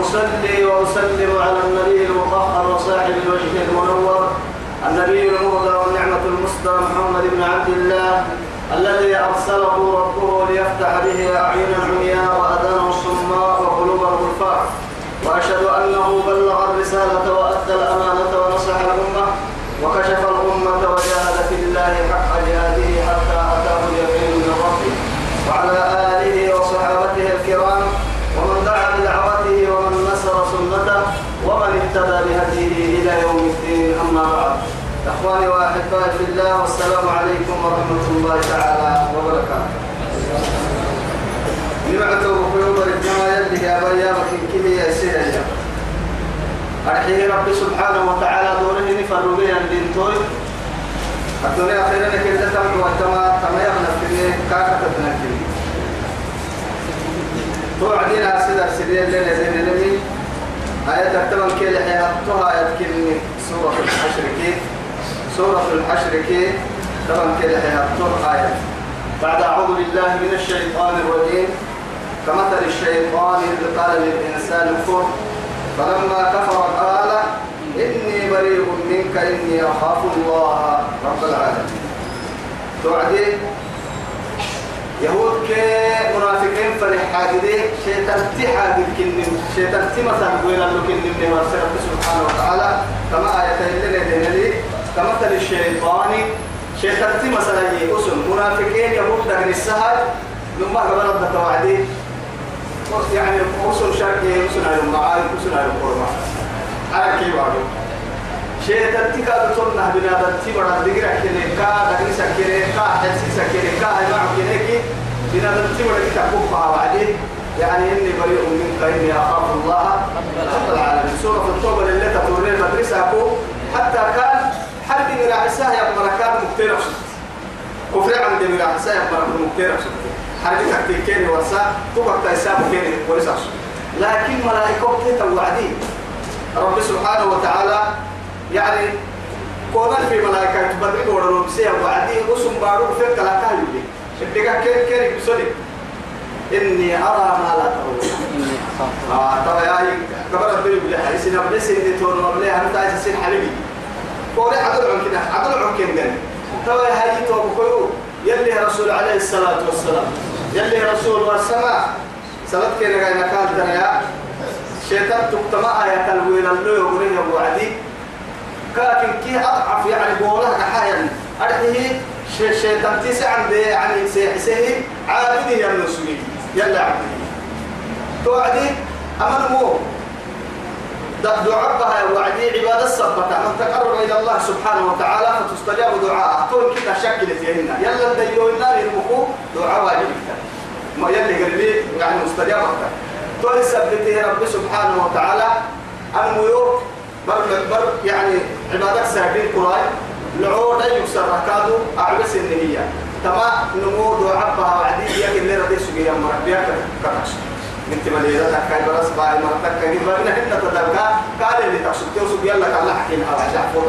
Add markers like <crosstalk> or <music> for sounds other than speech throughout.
ثم أصلي وأسلم على النبي المطهر وصاحب الوجه المنور النبي المهدى والنعمة المسدى محمد بن عبد الله الذي أرسله ربه ليفتح به أعين عمياء وأذان صماء وقلوب غلفاء وأشهد أنه بلغ الرسالة وأدى الأمانة ونصح الأمة وكشف الأمة وجاهد في الله حق يوم الدين أما بعد. إخواني وأحبائي في الله والسلام عليكم ورحمة الله تعالى وبركاته. نمعته وقيوب الجماعة يلي يا وكين كده يا سيدي أرحيه رب سبحانه وتعالى دوره نفروا بها الدين توي. الدنيا أخيرا كده تم وتما تما يغنى في كاكا تتنكي توعدين سيدة سيدة الليلة زين نمي آية تكتبن كي لحياتها آية كلمة سورة الحشر كي سورة الحشر كي تبن كي لحياتها آية. بعد أعوذ بالله من الشيطان الرجيم. كمثل الشيطان إذ قال للإنسان كفر فلما كفر قال إني بريء منك إني أخاف الله. رب العالمين. توعدي؟ يهود كي منافقين فرح حاجدي شيطان تي حاجد كنن شيطان تي مثلا قويل له كنن من رب سبحانه وتعالى. كما آية اللي ندين لي كمثل الشيطان شيطان تي مثلا يقسم منافقين يهود دغن السهل لما قبل التوعدي يعني وصل شرقي وصل على المعارف وصل على القرآن على كيف شيطان تي كاد تورنا بنا تي بڑا دغرا كده كا دغني سكره كا حسي سكره كا ما كده كي بنا تي بڑا كده كوفا وعدي يعني إني بريء منك إني أخاف الله رب العالمين. سورة التوبة اللي تقول المدرسة كو حتى كان حد من العساه يا مركان مكتير كفر عند من يا مركان مكتير حد تكتيكين ورسا تبقى تيساب كين ورسا لكن ملائكة توعدي رب سبحانه وتعالى يعني كون في ملائكة بدري دور بسيا وعدي وسم بارو في كلا كايولي شدك كير كير بسولي إني أرى ما لا ترون. آه طبعا يا قبل الدنيا بلا حديث نبلس إني تون وبلا هم تعيش سين حبيبي. قولي عدل عن كده عدل عن كده طبعا هاي تو بقولوا يلي رسول عليه الصلاة والسلام. يلي رسول والسماء. سلطة كده جاي نكال ترى شيطان تكتما آية الويل اللي يقولين أبو لكن كي أضعف يعني بوله كحايا أرحيه شيطان تيسع عند يعني سيحسه عابده يا النسوي يلا عبده توعدي أمر مو. بها وعدي عبادة السبتة من تقرب إلى الله سبحانه وتعالى فتستجاب دعاء تون كده شكلت يهنا يلا ديو النار يرمكو دعاء واجب ما يلي قربي يعني مستجاب تون سبته رب سبحانه وتعالى. الميوت بر بر يعني عبادك ساكن قراي لعود يكسر ركادو أعبس النهية تما نمو دعبها وعدي يا اللي ردي سجيا مربيا كتاش انت مليئة كاي برس باي مرتك كاي برنا هنا تدركا قال اللي تقصد توسو يلا كلا حكيم على عشان فوق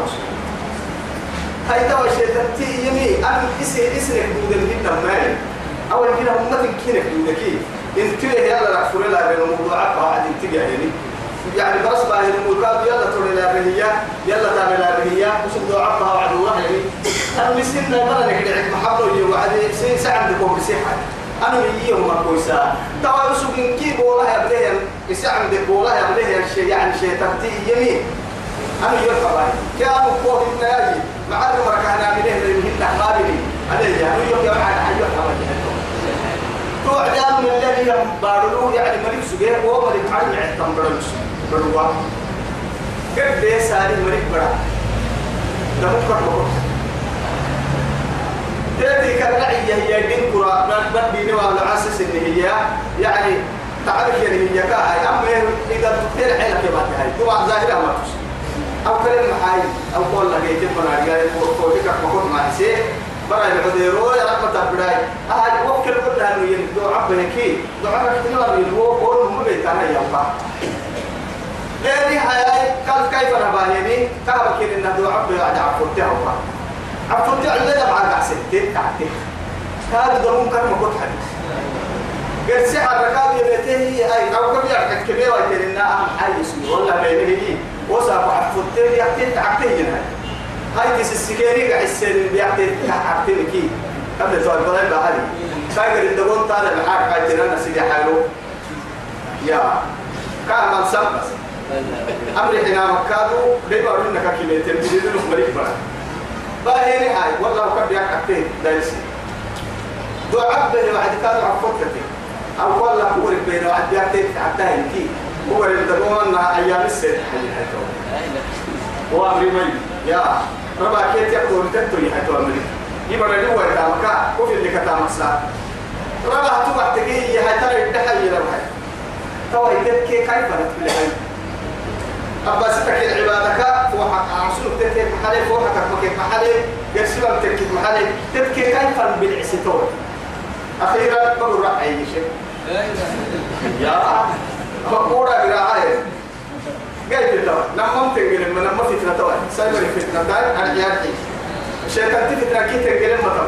هاي توا شيء تتي يمي أنا إسي إسرك دود الهدى مالي أول كده هم تنكينك دودكي. انتبه يلا رح فرلا بين الموضوع عبها عاد انتبه يعني يعني برس باه الملكات يلا تقول لا بهية يلا تعمل لا بهية وسب دعاء عبها وعد الله يعني؟ أنا أنا كده عند محبة يجي وعد سين سعد بكم بسيحة. أنا مية هم كويسة. توا يسوق كي بولا يا بليه يسعد بولا يا بليه شيء يعني شيء تبتي يمين. أنا يرفع باي كانوا قوة الناجي مع المركة أنا من هنا قابلي عليه يوم يوم عاد حيوة حمد توعدان من الذي بارلو يعني ملك سجيه هو ملك عالم عتم بروا كيف ده ساري ملك برا مفكر بقول تدري كالرعية هي دين كرة بد بيني وعلى عاسس إن هي يعني تعرف يعني هي كاهي أما إذا تطير حيلك يا باتي هاي طبعا ظاهرة ما تشي أو كلمة حاي أو قول لك يتم أنا جاي فوقك مكون مع سي برا العذيرو يا رحمة البراي أهل وكل قلنا إنه يندو عبنا كي دعاء اختيار يلو قول هم بيتنا يوقع لأني هاي قال كيف نباهيني كهب كين إنه دو عبنا بعد عفوته هو. عفوته عندنا معك أحسن تتعتي هذا دمون كان مكون حديث قال سحر ركاب يبيته أي أو كم يعكك كبير ويترنا أهم حي اسمي والله بينه هي. وصف عفوته يحتي تعتي هنا. هاي تس السكيري قاعد يصير بيعطي تعبتي كي. قبل تقول بلاي بهالي سايقر الدقون طالع معاك قاعد ترى سيدي حاله. يا كان سبس أمر حنا مكادو بيبقى لنا كلمتين بدون مريك برا باهي هاي والله ياك أكتين دايسي دو عبد بعد كادو عفوتك أو والله هو بين وعد ياك تعتين كي هو اللي دقون أيام السنة وأمر مي يا ربا كيت يقول تتو يحتو أمري يبقى لي هو يتامك وفي اللي كتامك سا ربا تبع تجي يحتى يدحي لو هاي تو يتكي كيف هاي أبا ستك عبادك فوحك عصور تتكي محلي فوحك مكيك محلي يرسل تتكي محلي. تتكي كيف بالعسيتور أخيرا بقول رأي شيء؟ يا مقورة برعاية قاعد تتوى لما تنقل من لما فتنة توى سايبر فتنة تاي أنا جاكي شيطان تفتنة كي تنقل ما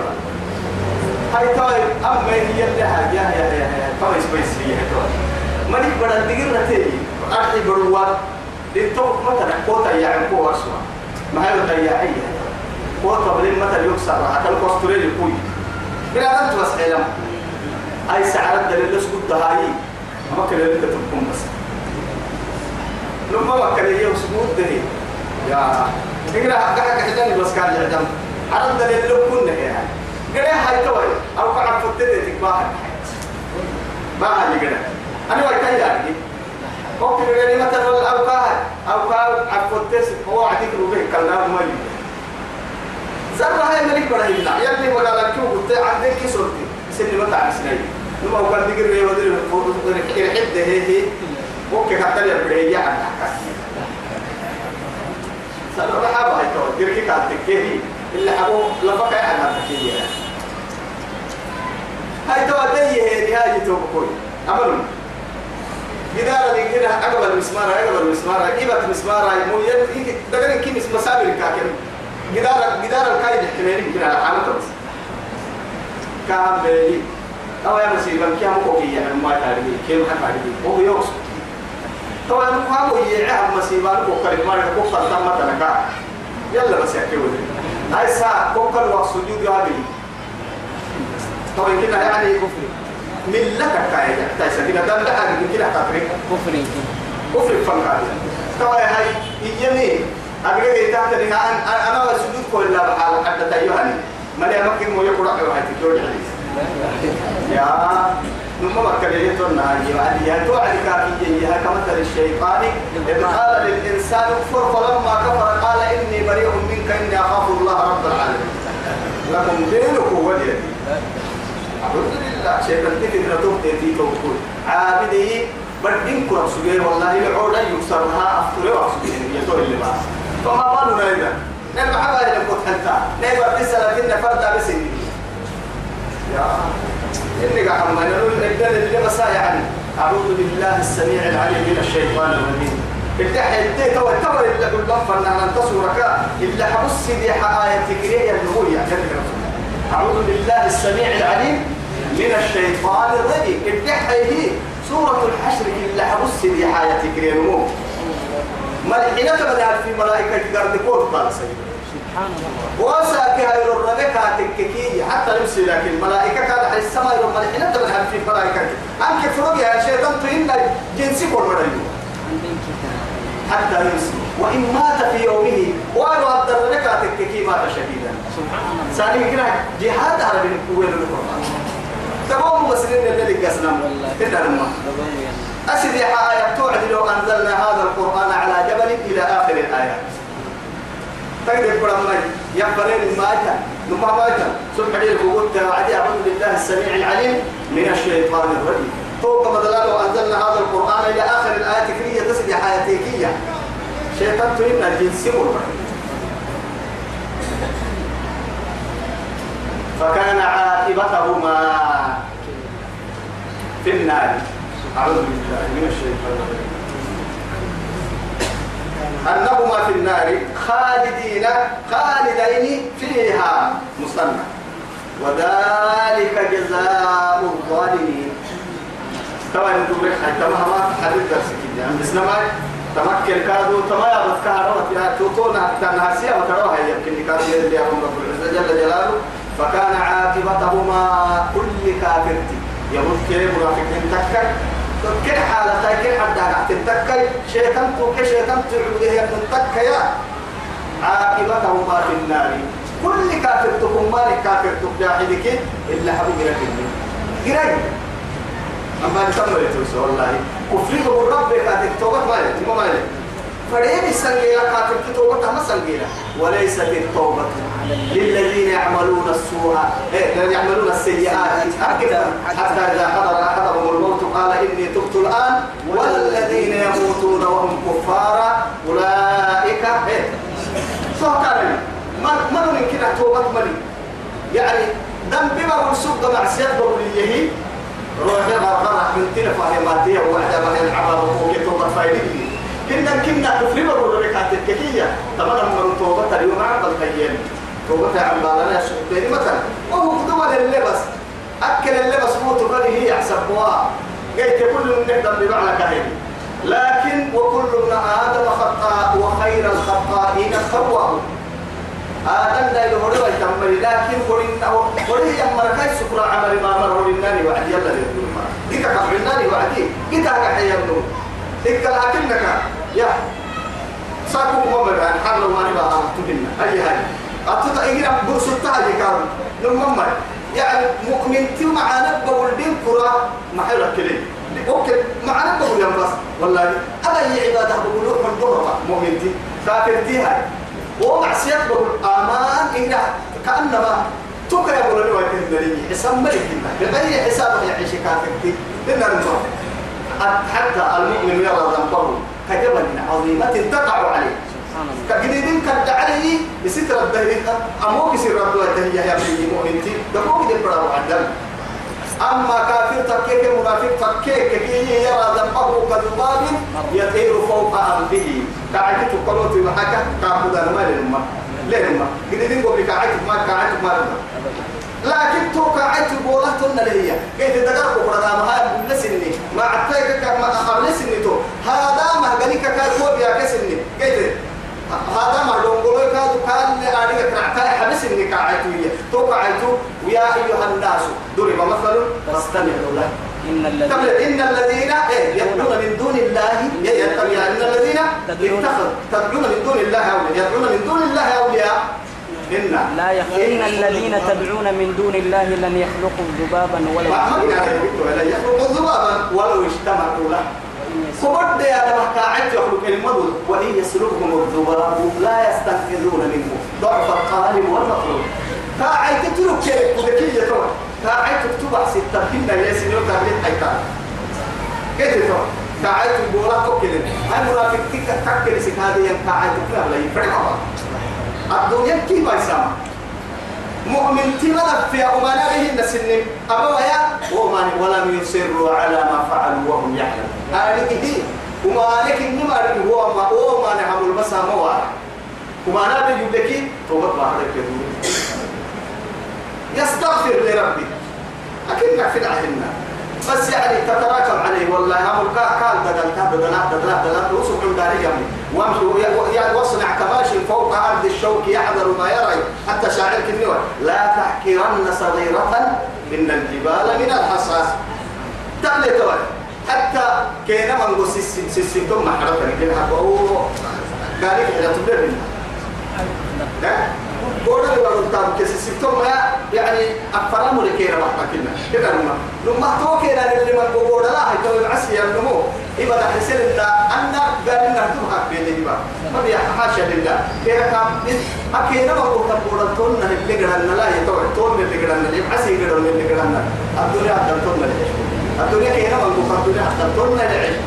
هاي توى أما هي اللي هاي يا يا يا توى سبيس هي توى ملك بدل دقيقة نتيجي أرحي بروا لتو مثلا قوتا يعني قوة أسوأ. ما هي الضياعية قوتا بلين مثلا يكسر حتى الكوستوري لكوي بلا أنت بس علم أي سعرات دليل سكوت هاي. ما كان اللي تبكم بس. لما وكل يوم سمود دني يا إننا حقك حجاني بس كان يعدم. عرض دليل لو كنا يعني قال هاي توي أو قاعد فتدي تكباها ما هاي قال أنا وقتها يعني ممكن يعني مثلا أو قاعد أو قاعد عفتس هو عتيك روبه كلام ما يجي زرنا هاي ملك ولا يلا يلي ولا لك شو؟ قلت عندك كسرتي سني ما تعرف سني لما هو كان دقيقة يودي الحد هي هي. ممكن حتى يبري عن سألوا رحابة هاي تو. ديركي كانت تكيه اللي حبو لفقا عن تكيه هاي تو دي هي هاي تو بكوي. عملوا. جدار اللي كده عقب المسمار عقب المسمار جيبت مسمار مو يد دقن كي مس مسامر كاكن. جدار جدار الكاي الاحتمالي كده عامة بس. كام بيلي؟ أو يا مسيبا كم كوكي يعني ما تعرفي كم حكى هو يوصل طبعا ما هو يعهم مسيبان كوكر ما كوكر تم تنكا يلا بس يحكي ودري هاي ساعة كوكر وسجود هذه طبعا كده يعني كفر من لك كاية تايسا كده دم لها كده كفر كفر كفر فنكا طبعا هاي يمين أقرأ تحت أنا أنا وسجود كل لا بحال حتى تيوهني ما لي أمكن مو يقرأ وهاي تكيو يا ثم مكة تنا يعني يا توعد كافية يا كمثل الشيطان. إذ قال للإنسان كفر فلما كفر قال إني بريء منك إني أخاف الله رب العالمين. لكم دينك ولي أعوذ بالله شيطان تكن رتوب تيتي توكل عابدي بدين كرة سجيه والله العودة يكسرها أفتر وأفسجين يتوه اللي بقى فما بالنا إذا؟ نبع حبا إلى كنت حتى نبع بسلا كنا فردا بسنين يا إني قاعد ما نقول الدل اللي بس يعني أعوذ بالله السميع العليم من الشيطان الرجيم. حيدي تو تو اللي بالبفر أن ننتصرك اللي حبس دي آية تكريه النبوية أعوذ بالله السميع العليم من الشيطان الرجيم. حيدي سورة الحشر اللي حبس آية تكريه النبوية ملحنة بدأت في ملائكة قرد كور قال سيدي سبحان الله وساك هاي الربك تككي حتى نمسي لكن الملائكة كان على السماء. يوم ملحنة بدأت في ملائكة. أنك فروق يا شيطان تهين جنسي عندك كتاب حتى يمسي وإن مات في يومه. وأنا أبدر لك تككي مات شهيدا سبحان الله سالي كنا جهاد على بين قوة القرآن. تقوم مسلمين اللي قسنا كنا لما يا أسد يا آية توعد لو أنزلنا هذا القرآن على جبل إلى آخر الآيات تقدر تقول أما يقبلين الماجة نما ماجة سبحانه الكبوت وعدي أعوذ بالله السميع العليم من الشيطان الرجيم. توقع مدلال وأنزلنا هذا القرآن إلى آخر الآيات كرية تسد حياتيكية شيطان تريد الجنس فكان عاقبتهما. في النار. أعوذ بالله من الشيطان أنهما في النار خالدين خالدين فيها. مصنع. وذلك جزاء الظالمين. طبعا أنتم بريك حتى ما حدد درسك يعني بس نما تمكن كادو تما يا بس كهربت. يا توتونا تناسيا وتروها يمكن كادو يلي يا رب العزة جل جلاله. فكان عاقبتهما كل كافرتي يموت كي منافقين تكر كل حالة كل حد تتكي شيطان تو كشيطان تعوده يا. تتكي عاقبتهما في النار. كل كافر تكون مالك كافر تبجاحدك إلا حبيب لك قرأي أما توسع والله. كفريه بالرب كاتب توبة مالك ما مالك فريد السنجيلة كاتب توبة ما سنجيلة وليست التوبة للذين يعملون السوء إيه يعملون السيئات. حتى إذا حضر أحدهم الموت قال إني تبت الآن والذين يموتون وهم كفار أولئك إيه. سهكارني ما ما من كده توبة مني؟ يعني دم بما مرسوب معصية بقوليه روح ما قرأ من تلفا هي ماتية وحدة ما هي العبارة وكتوبة فايدين كنا كنا تفريم الرولة كانت الكهية طبعا من توبة اليوم عقل كيان توبة عن بالنا سبتين مثلا. وهو قدوة للبس أكل اللبس موت فله هي حسبوها قلت كل من نقدر بمعنى كهية لكن وكل ابن آدم خطاء وخير الخطائين التواب آدم لا يهوري ويتمري لكن قرنا قرنا يمر كاي سكر عمل ما مر ولناني وعد يلا ما. إذا كفرناني وعدي. إذا كحيا النور إذا لكنك يا. ساكو ممر عن حر ما نبغى تبنا أي هاي إني أقول سلطة هذه كارم نممر. يعني مؤمن تي معنا بقول دين كرة ما حيلك كلي أوكي معنا بقول يوم بس. والله أنا هي عبادة بقول من ضربة مؤمن تي. كافر تي هاي. ومعصية بقول آمان إن كأنما توكا يقول له حساب ملك بغير حساب يعيش كافرتي لنا نمر حتى المؤمن يرى ذنبه كجبل عظيمة تقع عليه. كجديدين كد عليه يستر الدهر. أموك يصير ربنا تهيا يا بني مؤمنتي دموك دي برا وعدم. أما كافر تكيك منافق تكيك كي يرى ذنبه كذباب يطير فوق أرضه. كعيت تقولوا في محاكا كعبدا ما لنما لنما جديدين قبل كعيت ما كعيت ما لنما لكن تو كعيت بوله تنا لهي كيف تدرك برا ما هاي نسني ما عتاك ما قبل سني تو هذا ما غني كاكو بيا كسني كيف هذا ما دونغولو كادو كان لأريك كرعتا حبس إني كعيتوية تو كعيتو ويا أيها الناس ضرب مثل فاستمعوا له إن الذين إن الذين إيه يدعون من دون الله يتبع إن الذين تدعون- اتخذ تدعون من دون الله أولياء يدعون من دون الله أولياء إن لا يخ... إن الذين تدعون من دون الله لن يخلقوا ذبابا ولو ما ما كان يقول يخلق ذبابا ولو اجتمعوا له. فبد يا لما قاعد يخلق المدد وإن يسلكهم الذباب لا يستنقذون منه. ضعف القالب والمطلوب. قاعد تترك كيف؟ وذكية طبعا قاعد تكتب ستة كنا يسن يوم تبليد حيكا كيف طبعا قاعد تقول لك كده هاي منافق تك تكل سكادي قاعد تكلم لا يفرق الدنيا كيف يسمى مؤمن تمنى في أمانا به السن أبوا يا ومن ولم يصروا على ما فعلوا وهم يعلمون هذه وما لك إنما هو ما هو ما نعمل بس ما هو وما بيجيب لك توبة بعدك يستغفر لربي أكيد في العهدنا بس يعني تتراكم عليه والله هم كا بدل بدل بدل بدل وصف عند يعني وامشي يعني واصنع كماش فوق أرض الشوك يحذر ما يرى حتى شاعر كنيوة لا تحكرن صغيرة إن الجبال من الحصاص. تعالي توي. حتى كينا من قص سيستم محرقة كده حبوا قال لك إذا تبدأ لا بودا اللي بقول تام سيستم ما يعني أفرام ولا كيرا بحنا كنا كده لما لما تو كيرا اللي من بودا لا هي تو العسي النمو إبا حسين الله أنا قال تو حق بين إبا. ما بيا حاشا لله. كيرا كام أكيرا ما بقول تام بودا تون نه اللي قرنا لا يتو تون اللي قرنا اللي عسي قرنا اللي قرنا الدنيا أدل تون اللي الدنيا كيرا ما بقول الدنيا أدل تون اللي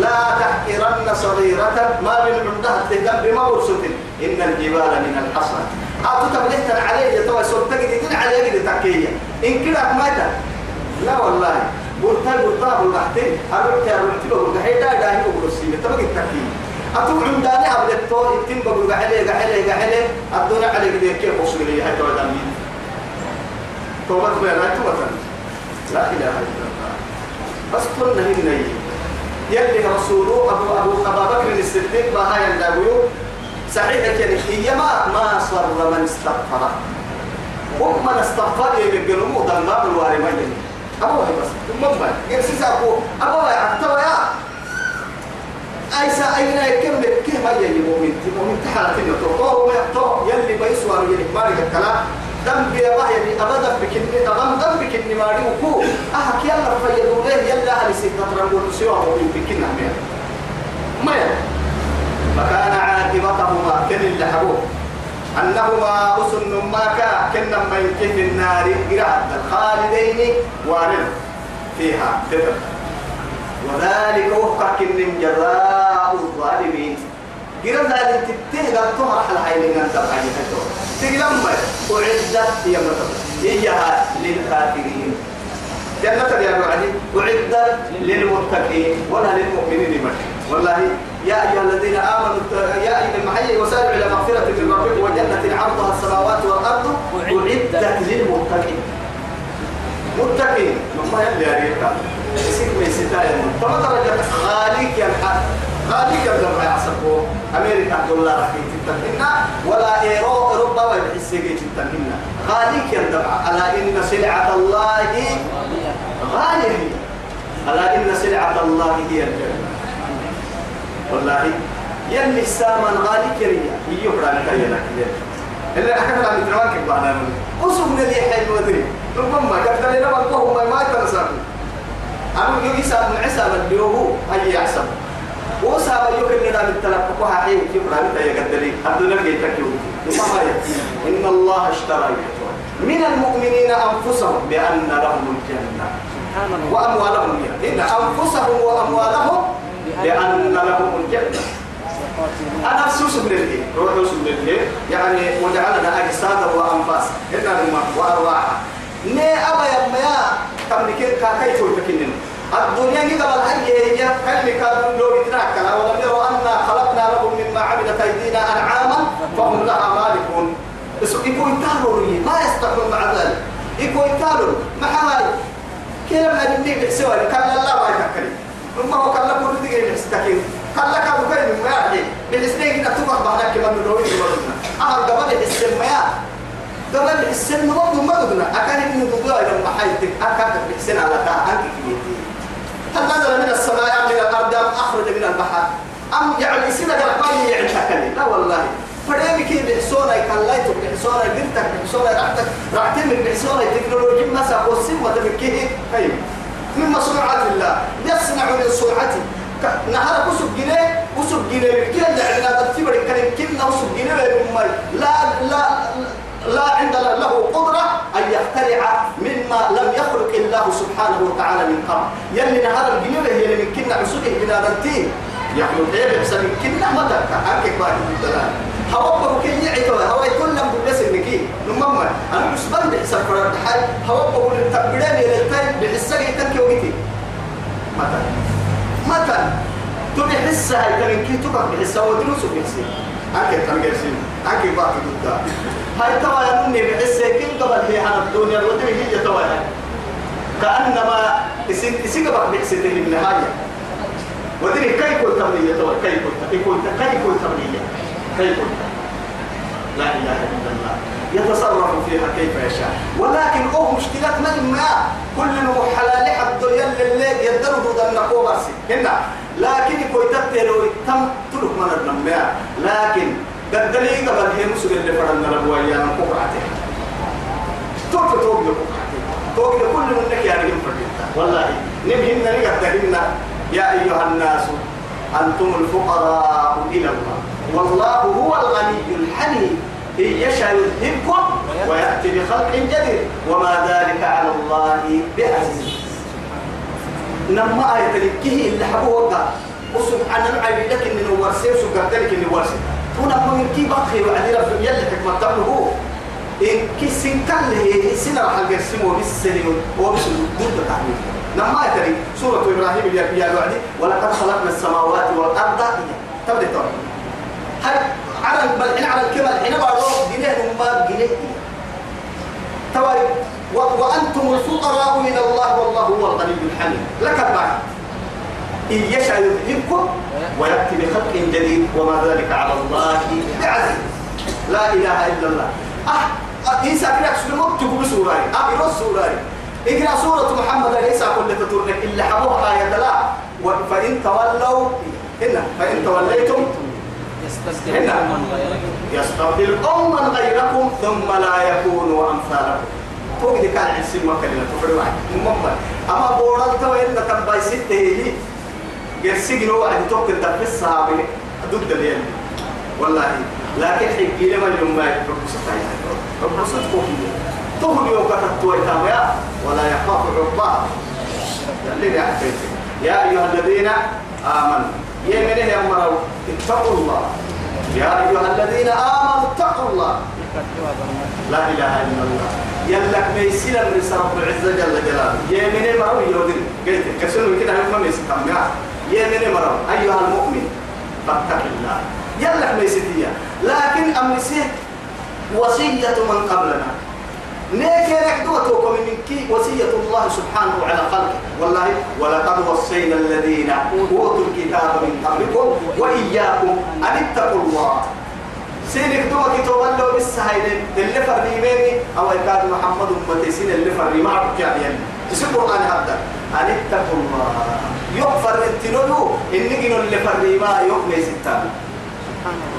لا تحقرن صغيرة ما من عندها تهتم بما ورسوت إن الجبال من الحصى أتو تبليت عليه يتوى سلطة جديدين عليه جديد تكية. إن كده ماتا لا والله. قلتا قلتا بالغحتين أبرت يا رحت له بالغحيدا داهي وبرسيمة تبقى التكية أتو عندنا أبلتو إتم بقول قحلي قحلي قحلي الدنيا عليك دي كيف وصل لي هاي توى دمين توبة بينا توبة لا إله إلا الله بس قلنا هنا يلي رسوله أبو أبو أبا بكر الصديق ما هاي الدابيو صحيح كان هي ما ما صر من استغفر هم من استغفر يبقى مو ضمام الوارمين أبو هاي بس ثم ما يرسل أبو أبو هاي أكتر يا أيسا أين يكمل كيف ما يجي مؤمن مؤمن تحالة النطور ويقطع يلي بيسوى يلي مالك الكلام دم بيا باه يعني أبدا بكني أبدا دم بكني ما دي وكو أه كي الله فيدو له يلا سيدنا ترى سوى مؤمن بكنا ميا ما فكان عاقبتهما كن اللي حبوه أنهما أسن ما كا كنا ما في النار قرأت الخالدين وارد فيها تبقى وذلك وفق كن جزاء الظالمين. قرأ ذلك تتيه قد تهرح الحين من تبعي هدو تقلم أعدت هي مثلا هي للكافرين. جنة يا أعدت للمتقين. ولا للمؤمنين مش والله يا أيها الذين آمنوا يا أيها المحيي وسارعوا إلى مغفرة من ربكم وجنة عرضها السماوات والأرض أعدت للمتقين. متقين. ما يلي يا ريتا يسيك من ستايا فما درجة؟ خالق يا الحق خالق يا ما يعصبه أمريكا دولار راح تتنهنا ولا إيرو أوروبا ويبحسيك تتنهنا خالق يا ألا إن سلعة الله غالية. ألا إن سلعة الله هي الجنة. والله يلي السامن غالي كريا. على كيانا كده اللي أحكي عن الدرواك بعنا أصوم نلي حي ودري. ربما قد لنا والله ما ما يتنسى أنا يجي سام عسى اللي هو. هي يحسب وسام يمكن لنا بالتلقى حي يجبر على كيا قد لي. الدنيا جاي تكيو إن الله اشترى من المؤمنين أنفسهم بأن لهم الجنة. وأموالهم إن أنفسهم وأموالهم لأن لهم الجنة. أنا سوس بالله روح سوس بالله. يعني وجعلنا أجسادا وأنفاس. إنا لما وأرواحا ني أبا يا ميا تملكين كاكاي كوي تكنين الدنيا دي قبل هي كلمة كانوا لو يتناكل ولم يروا أنا خلقنا لهم مما عملت أيدينا أنعاما فهم لها مالكون. يكون يتالوا ما يستحون مع ذلك. يكون يتالوا مع هاي كلمة نبني بحسوى كان الله ما يتكلم ثم هو ردي جاي نستكين قال لك أبو بكر ما يعني بالسنين كده تبقى بعدك كمان نروي ورنا آه قبل السن ما قبل السن برضه ما قلنا أكان ابن دبي لما حيتك اكاد السن على تا أنت كيتي هل نزل من السماء من الأرض أم أخرج من البحر؟ أم يعني سنه ما يعني تكلم لا والله. فريمي كي بحسونا يكلايتك بحسونا بنتك بحسونا رحتك. رحتين بحسونا التكنولوجيا مسا وسمة تبكيه هاي من مصنوعات الله. يصنع من صنعته نهار وسب جنيه وسب جنيه. بكل عندنا تبر كان كنا وسب جنيه لا لا لا عند له قدرة أن يخترع مما لم يخلق الله سبحانه وتعالى من قبل. يلي نهار الجنيه هي من كنا عسوله بنا دنتين يخلق إيه بس من كنا متى أنك بعد الدلال هوبه كي يعيتوا هو يكون لهم بس النكي نمما أنا مش بند حساب فرد حال هوبه التبدان يلتين بحسك يترك وقتي. متى؟ متى؟ تبي حسها يترك كي تبقى بحسها ودروس بحسها أنك تنقسم أنك بعد الدلال هاي توا يا مني بحسها كم قبل هي عن الدنيا الودري هي توا كأنما اسم اسم قبل بحسها النهاية ودري كيف كنت تبنية توا؟ كيف كنت كيف كنت تبنية كيف لا إله إلا الله. يتصرف فيها كيف يشاء. ولكن أوه مشكلات ما كل محلال حد يلي يدرب النقوة بس هنا. لكن كوي تبتلو تم تلك من النماء لكن قد لي قبل هي مسؤول اللي فرنا لبوا أيام كفرته توك توك توك كل منك يعني ينفرد والله. نبهنا نقدرنا يا أيها الناس أنتم الفقراء إلى الله. والله هو الغني الحليم. إن يشاء يذهبكم ويأتي بخلق جديد. وما ذلك على الله بعزيز. نما آية تلكيه اللي حبوه وسبحان الله عيب لك إن ورسي وسقط لك إن ورسي. هنا من كي بخي وعدي رب يلي حكمة تبله إن كي سنكال له سنة رح القسمه بالسنين وبسل ضد تعميل لما يتري سورة إبراهيم اللي يا وعدي ولقد خلقنا السماوات والأرض تبدأ تبدأ على بل على الكمال حين بروح جنيه ما جنيه. توي وأنتم الفقراء إلى الله والله هو الغني الحميد. لك بعد إن يشاء يذهبكم ويأتي بخلق جديد وما ذلك على الله بعزيز. لا إله إلا الله. أه إنسى كده سلمت تقول سورة يروس سورة. إقرأ سورة محمد ليس كل تترك إلا حبوها آية لا. فإن تولوا هنا فإن توليتم يستبدل قوما غيركم يستبدل قوما غيركم ثم لا يكونوا أمثالكم. فوق دي كان عسل ما كلمة تفرق معي ممكن أما بورال تو إن تنباي ستة هي قرسي هو عدي توك تنفس صحابي. ضد اليوم والله. لكن حكي لما اليوم ما يربصت ربصت كوكي تهل يوم كتبت ويتاميا ولا يخاف عقباه. اللي يا أيها الذين آمنوا. يمنه يا مروا اتقوا الله. يا أيها الذين آمنوا اتقوا الله. لا إله إلا الله. يلك ميسيل من رب العزة جل جلاله. يمنه مروا يودين قلت كسنوا كده هم ميسكم يا يمنه مروا أيها المؤمن فاتق الله. يلك ميسيتيا لكن أمسيه وصية من قبلنا. نيك نحدوتكم منك وصية الله سبحانه على خلقه والله ولقد وصينا الذين أوتوا الكتاب من قبلكم وإياكم أن اتقوا الله. سينك دوما كتوب الله بالسهيل اللي فريميني أو يكاد محمد أمتي سين اللي فريم معك يعني تسيب القرآن هذا. أن اتقوا الله. يغفر التنولو إنك اللي فريما يغني ستان.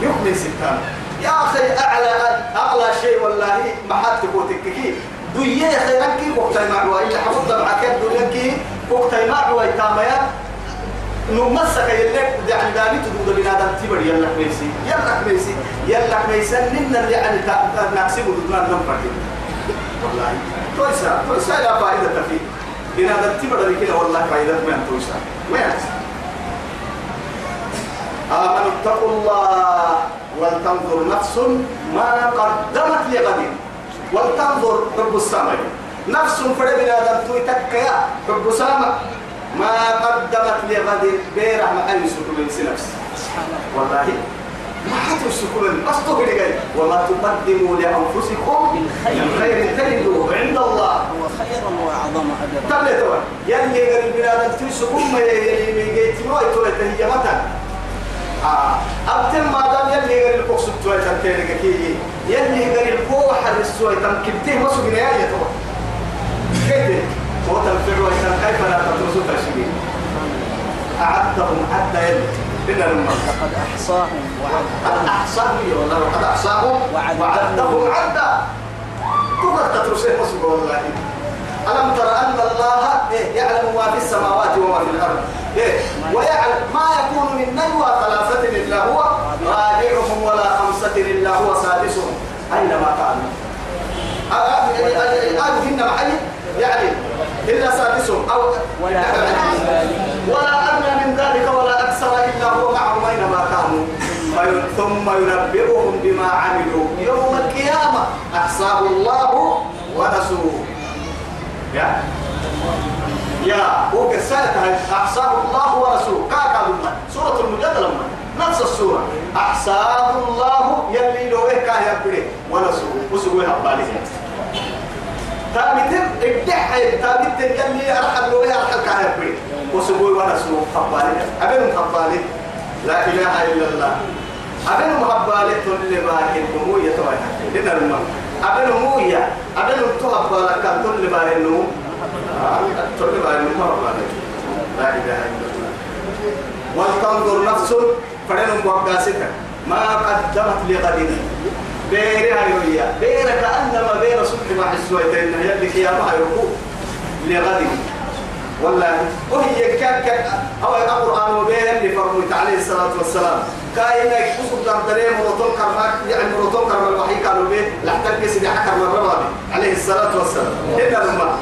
يغني ستان. يا أخي أعلى أغلى شيء والله ما حد تقول كي. دوية خيرك وقت معوا إلا حفظ معك دوية وقت معوا يتاميا نمسك يلك يعني داني تدود بنادم تبر يلا ميسي يلا ميسي يلا ميسي. نن يعني نحسب دودنا نمفر والله. تويسا تويسا لا فائدة فيه بنادم تبر كده والله فائدة ما تويسا. ما يحسن آمنوا اتقوا الله. ولتنظر نفس ما قدمت لغد. ولتنظر رب السماء. نفس فرد من هذا تويتك يا رب السماء ما قدمت لغد بيرح ما أي سكول نفس. والله ما حتى السكول بس تقول وما تقدموا لأنفسكم من خير تجدوه عند الله. هو خير وأعظم أجرا. تبلي توا يلي غير البلاد تسكم ما يلي يجيتنوا يتوه مثلا أبتم ما دام يلي غير الكوكس توي تنتين كي. يلي غير الكو حرس توي تم كبتيه ما سجن يا يتوا كده هو تنفر ويسان كيف لا تدرسوا تشبيه أعدهم عد يلي. لما. لقد أحصاهم وعدهم. أحصاهم والله وقد أحصاهم. وعدهم. عدا تقدر تدرسوا ما والله. ألم تر أن الله إيه يعلم ما في السماوات وما في الأرض. إيه ويعلم ما يكون من نجوى ثلاثة إلا هو رابعهم ولا خمسة إلا هو سادسهم. أينما كانوا قالوا هن محي يعني إلا سادسهم أو <laughs> ولا أدنى من ذلك. ولا أكثر إلا هو معهم أينما كانوا. ثم ينبئهم بما عملوا. يوم القيامة أحصاه الله ونسوه. يا. يا قصالة أحصاه الله ورسوله؟ كاكا لما سورة المجادلة لما نفس السورة. أحصاه الله يلي لو إيه كاه يبري ورسوله. وسوي هبالي تابتين ابدحي تابتين يلي أرحل لو إيه أرحل كاه يبري وسوي ورسوله هبالي أبنهم هبالي لا إله إلا الله. أبنهم هبالي تولي باكين بموية توي لنا المم أبنهم موية أبنهم تهبالك كان تولي باكين تقول ما ما لا إله إلا الله. ولتنظر نفس فرن مقاسك ما قدمت لغد. بيرها يويا بير كأنما بين صبح مع السويتين يلي كيامها يركو لغد. والله وهي كان أو القرآن وبين اللي فرمت عليه الصلاة والسلام. كاينة كسب دردري مرتون كرمك يعني مرتون كرم الوحي كانوا به لحتى كسب حكر مرة عليه الصلاة والسلام. هنا لما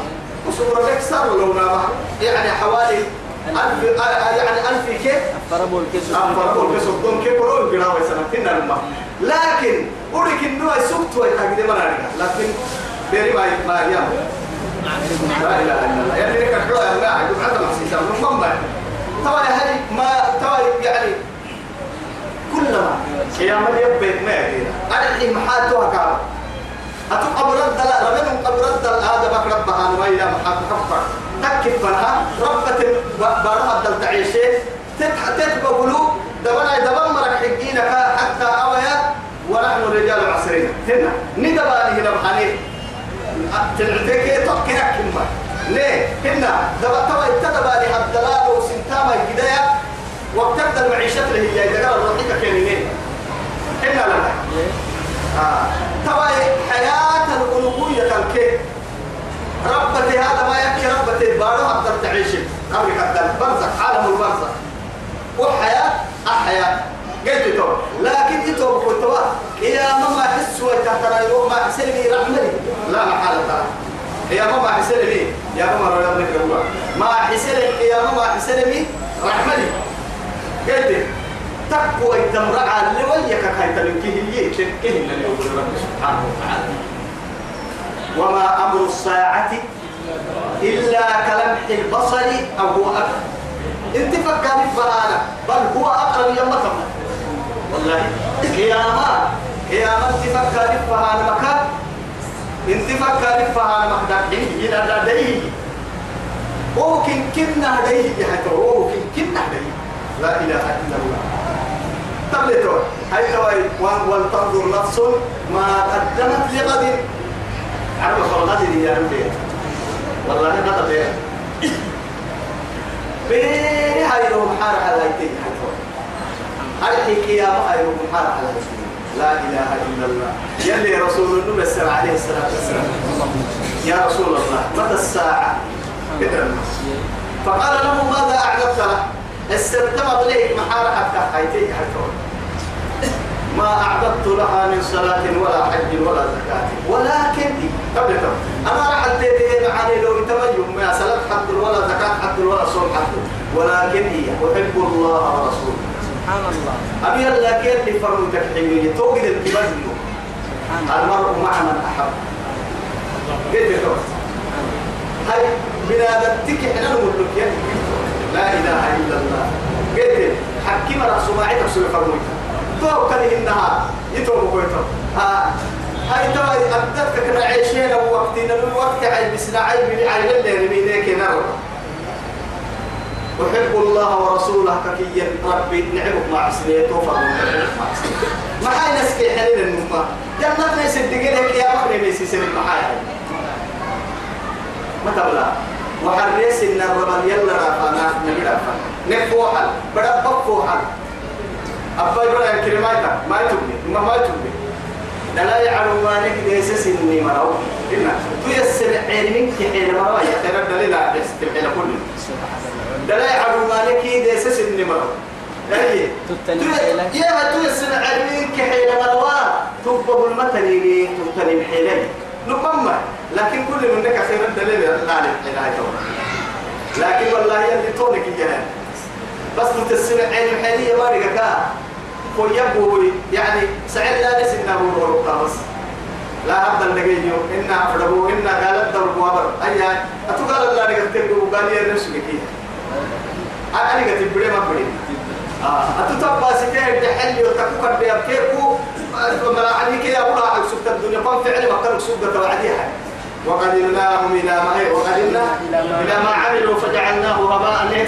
وصورة لك صار لو يعني حوالي ألف يعني ألف كيف؟ فربوا الكسر. أفرقوا بسوقهم كيف ولو يقرأوا سنتين لما. لكن أولك توي حاجة ما نعرف لكن بيري ما ما يام لا إله إلا الله يعني يا يعني كلما يا من يبيت ما يدينا أنا الحين محاتوها كعب أتوقع برد لا ربها نويا محط حفر تكف قلوب دبنا دبنا مرك حتى أويا ونحن رجال العصرين هنا ندباني هنا بحني تلعتك تقنك كلمة ليه هنا دبا توا ابتدى الدلال وسنتاما الجداية وابتدى المعيشة اللي هي إذا قال الرحيقة كان هنا لنا آه. توا حياة الألوهية الكيف ربتي هذا ما يكفي ربتي بارو أقدر تعيش كذا برزق عالم البرزق وحياة أحياة قلت تو لكن يتوب قلت يا ماما أحس وتحترى يوم ما حسني رحمني لا محالة يا ماما حسني يا ماما رأي ابنك ما حسني يا ماما حسني رحمني قلت تقوى الدمرع اللي وياك كاي تلقيه اللي تلقيه اللي يقول رب سبحانه وتعالى. وما أمر الساعة إلا كلمح البصر أو هو أقرب انت فكر فلانا بل هو أقرب يوم تمر. والله. قيامة قيامة انت فكر فلانا مكان انت فكر فلانا مكان إلى ديه هو كن كنا ديه حتى هو كن كنا ديه لا إله إلا الله. تبلتو هاي توي ولتنظر نفس ما قدمت لغد. عرف الغد يا ربي والله هذا بيه بيه هاي لو محار على يدي قيامة هاي لو محار على يدي لا إله إلا الله. يلي رسول الله عليه الصلاة والسلام. يا رسول الله متى الساعة؟ فقال له ماذا أعددت له استلتم إليك محارة حتى حيتي ما أعددت لها من صلاة ولا حج ولا زكاة. ولكن قبل أنا راح أدي معاني لو يتميز ما صلاة حد ولا زكاة حد ولا صوم حد ولكن هي أحب الله ورسوله. سبحان الله. أبي الله كيف اللي فرموا تكحيمية توجد الكبد المرء مع من أحب؟ قلت هاي بنادتك إحنا نقول لك لا إله إلا الله. قلت حكيم رأس ما عيدك سوى فرمويتا تو كان إنها يتوم كويتو ها هاي ترى أبدتك كنا عيشين وقتنا الوقت عيب بسنا عيب من اللي رمينيك نرى أحب الله ورسوله ككيا ربي نعمك مع سنيته فرمويتا ما هاي نسكي حليل النمى جنة نسدق لك يا مخري ميسي سنة محايا ما تبلا وحريس إن الربل يلا رافانا نبي رافانا. نفوحل. بدا بفوحل أبا لك كلمة ما يتبني ما ما يتبني لا يعلم ما نك ليس سني مرو إن تيسر علمك حين مرو يا ترى دليل على حين كل لا يعلم ما نك ليس سني مرو يا تيسر علمك حين مرو تبه المثل تبتني حيلين نقمة. لكن كل من ذلك خير الدليل لا علم لكن والله يلي تونك الجهل بس متسمع علم حالية ما رجعك ويبوي يعني سعد لا نسينا بورو بس لا هذا النجيو إن أفربو إن قالت دور بوابر. أيها أتقال الله رجعت وقال لي الرسول كي أنا قلت بدي ما بدي أتتبع سكين تحلي وتكوك بيبكيكو ملاعني كي أقول أحد سبت الدنيا قام فعل ما كانوا سبت وعديها وقدمناهم إلى ما وقدمنا إلى ما عملوا فجعلناه هباء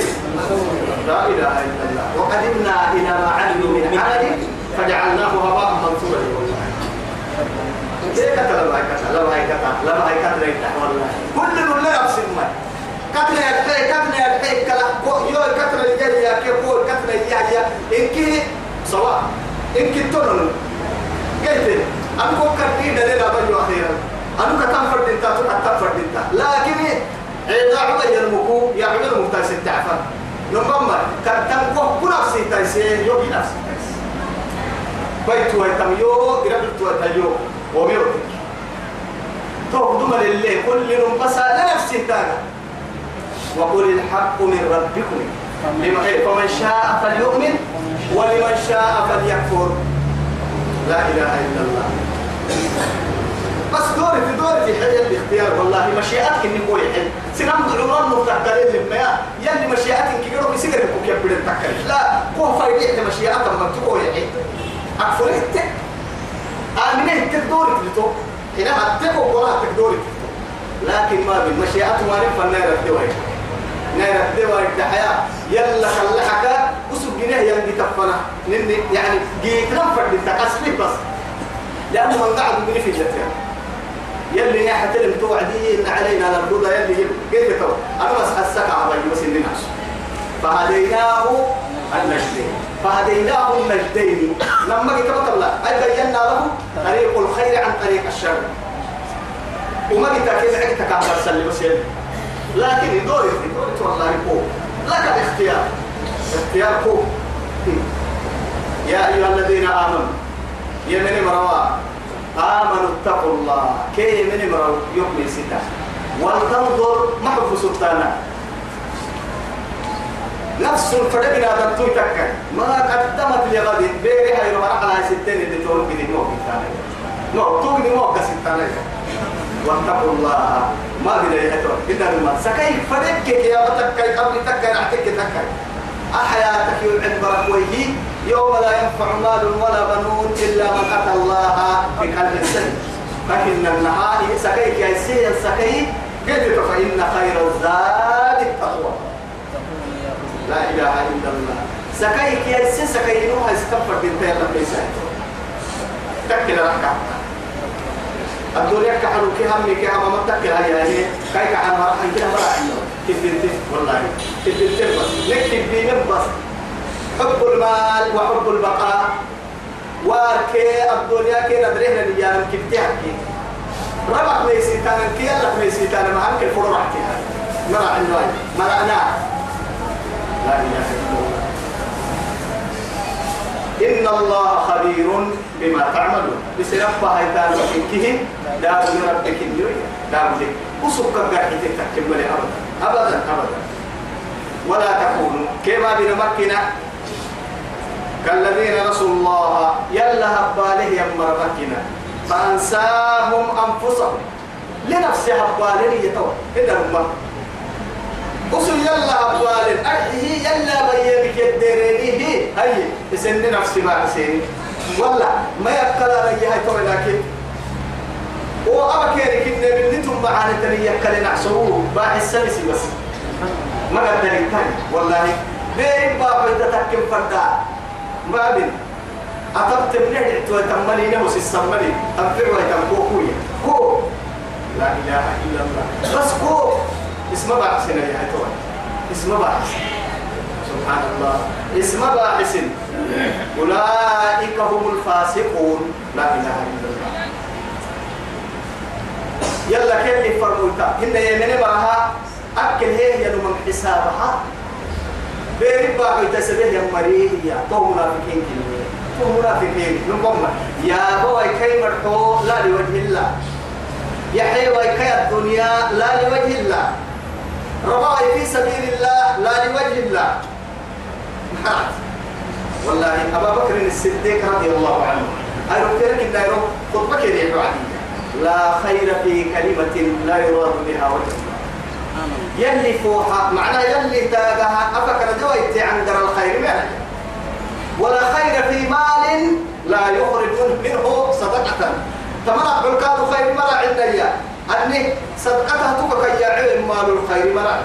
لا إله إلا الله. وقدمنا إلى ما عملوا من عمل فجعلناه هباء منثورا كيف كتل ما كتل لا ما كتل لا ما كتل والله كل من لا يقسم ما. كتل يدحي كتل يدحي كلا. يو كتل يجي يا كيف هو كتل يجي يا. إنك سواء. إنك تنون. قلت فكر دي دليل أبجو أخيرا. أنا كتم فرد إنت كتم فرد إنت. لكن عيدا عبا يرمكو يا عبا الممتاز التعفى نمما كتم كو بنفسي تايسي يو بنفسي تايسي بيت ويتم يو قربت ويتم يو وميرو تو دوما لله كل نمبسا لنفسي تانا وقل الحق من ربكم. إيه، فمن شاء فليؤمن ولمن شاء فليكفر. لا إله إلا الله. بس دوري في دوري في حل الاختيار والله مشيئتك إني قوي حل سنام دعوران مفتقلين لما يلي مشيئتك كيرو بسيجر كوك يبدل تكل لا هو فايدة مشيئتك ما تقوي حل أكفر إنت. آمنه تقدوري تلتو هنا هتقو ولا تلتو لكن ما بين مشيئته ما نفع نير الدواء. نير الدواء الدحياة يلا خلحك وسوق جنيه يلقي تفنا يعني جيت نفر بالتقسمي بس. لأنه من قعد من في الجتة يلي يا حتلم توعدين علينا الرضا يلي كيف تو أنا بس حسك عبي بس اللي ناس فهديناه النجدين فهديناه النجدين لما جيت الله أي بينا له طريق الخير عن طريق الشر. وما جيت كيف عقتك عم تسلي بس يلي لكن دوري دوري والله فوق لك الاختيار. اختيار فوق يا أيها الذين آمنوا يا من مروا آمنوا اتقوا الله. كي من مروا يوم ستا ولتنظر محب سلطانا نفس فرقنا دمتو تكا ما قدمت لغد. بيري هاي روح على ستين اللي تقول كده مو كتانا نو تو كده مو كستانا واتقوا الله. ما بلا يهتون إن المال سكاي فرق يا بتكاي قبل تكاي تكاي تكاي أحياتك يوعد بركويه يوم لا ينفع مال ولا بنون إلا من أتى الله بقلب سليم. لكن النهار سكيك يا سيد سكي قلت فإن خير الزاد التقوى. لا إله إلا الله. سكيك يا سيد سكي نوها استغفر بنت يلا بيسا تكل ركعة. الدنيا كحلو كي همي كي هم متكل هاي يعني كاي كحنا راح نجيها مرة تبنتي والله تبنتي بس. نكتب بينهم بس. حب المال وحب البقاء. وكي الدنيا كي ندرينا نيان كبتها كي ربك ميسيتان كي يلا ميسيتان ما أنك الفرو رحتها مرة عنده مرة أنا. لا إله إلا الله. إن الله خبير بما تعملون. بسرفة هيتان وكيه دار ربك النوي دار لك. وسبك قاعد تكمل أبدا. أبدا أبدا. ولا تكونوا كما بنمكنا كالذين نسوا الله يلا هباله يمر مكنا فأنساهم أنفسهم. لنفس هباله يتوى إذا هم أصل يلا هبال أرحيه يلا بيامك يدرينيه هاي يسن نفسي ما حسين ولا ما يبقى رجي هاي توي لكن وأبا كيري كنا بنتم معانا تني يكل نعسوه باع السلسي بس ما قدر الثاني والله بين بابا تتكم فردا ما بين أتبت من هدعت وتملي نفس السملي أبفر ويتمكوكوية كو لا إله إلا الله بس كو اسم باعثنا يا هتوي اسم باعث سبحان الله اسم باعث أولئك هم الفاسقون لا إله إلا الله يلا كيف فرموتا هن يمني براها أكل هي يلو من حسابها. بيري باقي تسبيه يا مريم تو منافقين كلمة. تو منافقين. نقوم يا بوي كي مرحو لا لوجه الله. يا حيوي كي الدنيا لا لوجه الله. رباعي في سبيل الله لا لوجه الله. <laughs> والله أبا بكر الصديق رضي الله عنه. أنا قلت لك إن خطبك يا لا خير في كلمة لا يراد بها وجه. يلي فوحة معنى يلي تاجها أفكر دويت عن در الخير منه. ولا خير في مال لا يخرج منه صدقة. تمنع بالكاد خير مرة عندنا أني صدقتها تبقى يا علم مال الخير عندنا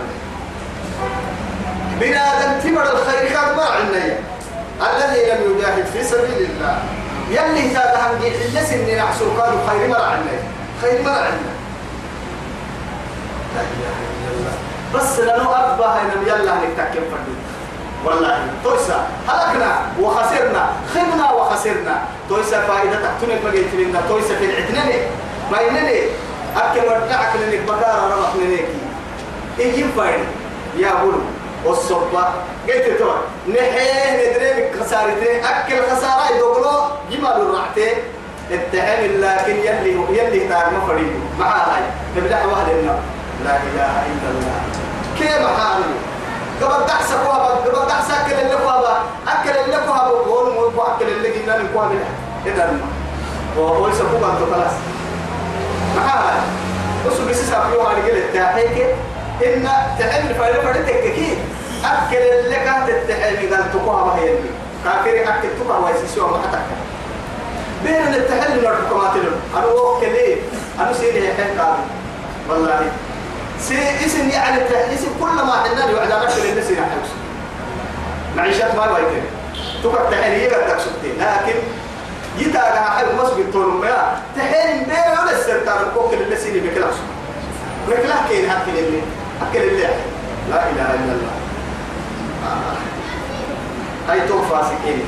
بنادم تمر الخير كاد مرة عندنا الذي لم يجاهد في سبيل الله. يلي تاجها نجي حلس إني نحسر كاد خير مرة عندنا خير مرة عندنا لا إله إلا الله. بس لأنه أبا هاي يلا نتكلم فردي. والله تويسا هلكنا وخسرنا. خبنا وخسرنا. تويسا فائدة تحتنا بقيت لنا تويسا في العتنة ما ينني أكل ورجعك لنك بكارة رمح لنك إيجي فايد يا بولو والصبة قلت تو نحيه ندري خسارتين أكل خسارة جمال الرعتين التهم لكن يلي يلي تاج مفريد. مع هاي تبدأ واحد النار لا إله إلا الله. كيف حالي؟ قبل دحسك وابا قبل دحسك أكل اللي وابا أكل اللي وابا وقول مو أكل اللي جينا نقوى منها إذا ما. وهو يسبوك أنت خلاص. محال بس بس سافيو على قلة تحيك إن تحمل فايلة فايلة تككي. أكل اللي كانت تحمل قال تقوى ما هي اللي. كافر أكل تقوى ويسيسوا ما حتى بين التحلل والحكومات لهم؟ أنا وكل إيه أنا سيدي حين قابل والله. سي اسم يعني اسم كل ما حنا له على نفس الناس يحوس معيشة ما بايتين تقعد تحليه قد تقصدتين لكن يتاقى حب مصر الطول ما تحين بين ولا السرطان الكوكل اللي سيني بكلاس بكلا كين؟ أكل اللي أكل اللي لا إله إلا الله. آه. أي تو فاسقين.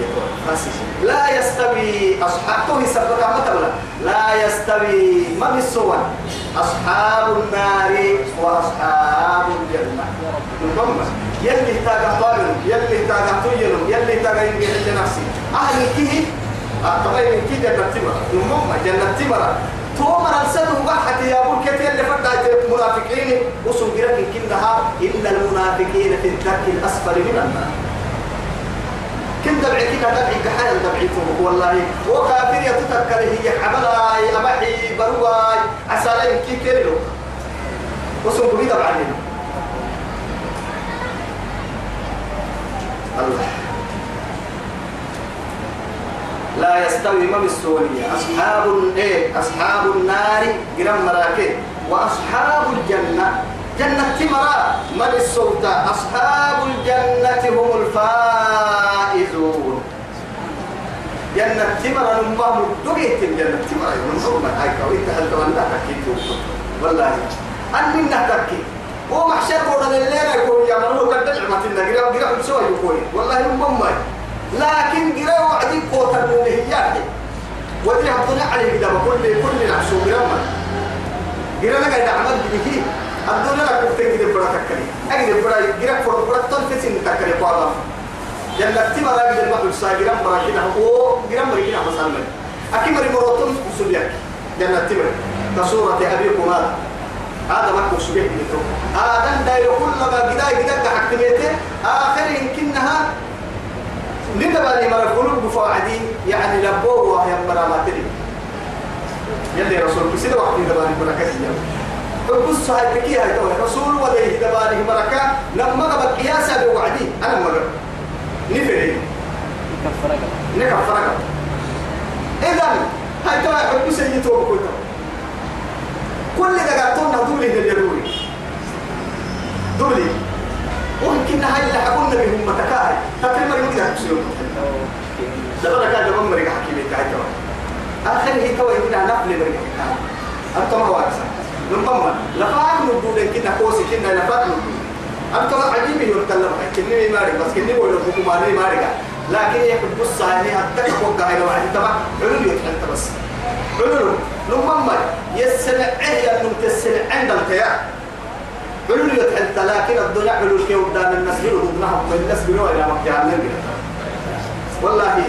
لا يستوي أصحابه سبق مثلا لا يستوي ما بالسوى أصحاب النار وأصحاب الجنة. نقوم يلي تاقى طالب يلي تاقى طيل يلي تاقى ينجح لنفسي أهل كيه طبعا من كي جنة تمرة نمم جنة تمرة تومر ألسنة وقحت يا أبو الكثير اللي فتح المنافقين. وصل جرك كنها إن المنافقين في الدرك الأسفل من النار. كنت دبعي كده دبعي كحال دبعيته والله. وكافر يتذكر هي حبلاي أبحي برواي عسالي كي كيلو. وصل بني دبعي الله. لا يستوي ما بالسورية أصحاب إيه أصحاب النار جرم مراكب. وأصحاب الجنة. جنة تمرا من الصوت أصحاب الجنة هم الفائزون. جنة تمرا نمام دقيت الجنة تمرا يقولون هاي كويت هل تولى حكيت والله. أني نهتكي ومحشر قولا الليلة يقول يا منو قد نعمة النجرة وقرأ بسوى يقول. والله نمام لكن قرأ وعدي قوتا من هي ودي حطنا عليه كده كل كل نعسو قرأ قرأ لك عمل به الدنيا كنت تجد برا تكري. أجد برا جرا فر برا تنفس إن تكري قالا جنة تما لا يجد المحل ساجرا برا كنا هو جرا مري كنا مسلم أكيد مري مراتون سبيك جنة تما كسورة أبيكم هذا هذا ما كنت سبيك نتو هذا داير كل ما جدا جدا حكمته آخر يمكنها ندبالي مرة قلوب بفاعدين يعني لبوه وهي مرة ما تري يلي رسول بسيطة وقت ندبالي مرة كثير بص هاي تكي هاي توي رسول وليه دبانه بركة لما قبل قياسا بوعدي. أنا ما قبل نفري نكفرك إذا هاي توي حب سيدي تو بكل كل قاعدون دولي ده دولي. دولي. ويمكن هاي اللي حقولنا بهم متكاهي تكلم مريم كده تسيرون ده بقى كده بمر حكيمي كده آخر هي توي كده نقل مريم أنت ما هو أكثر نمما لفاق نقول كنا كوسي كنا لفاق نقول أنت عجيب يرتلم كني مارك بس كني بقول لكم ما لي مارك لكن يحب بص هاي أتك فوق هاي لو عندي تبع علول يتحنت بس. علول نمما يسمع إيه أنه تسمع عند الخيار علول يتحنت لكن الدنيا علول كي قدام الناس يقولوا نهم من الناس بيقولوا يا مكان والله.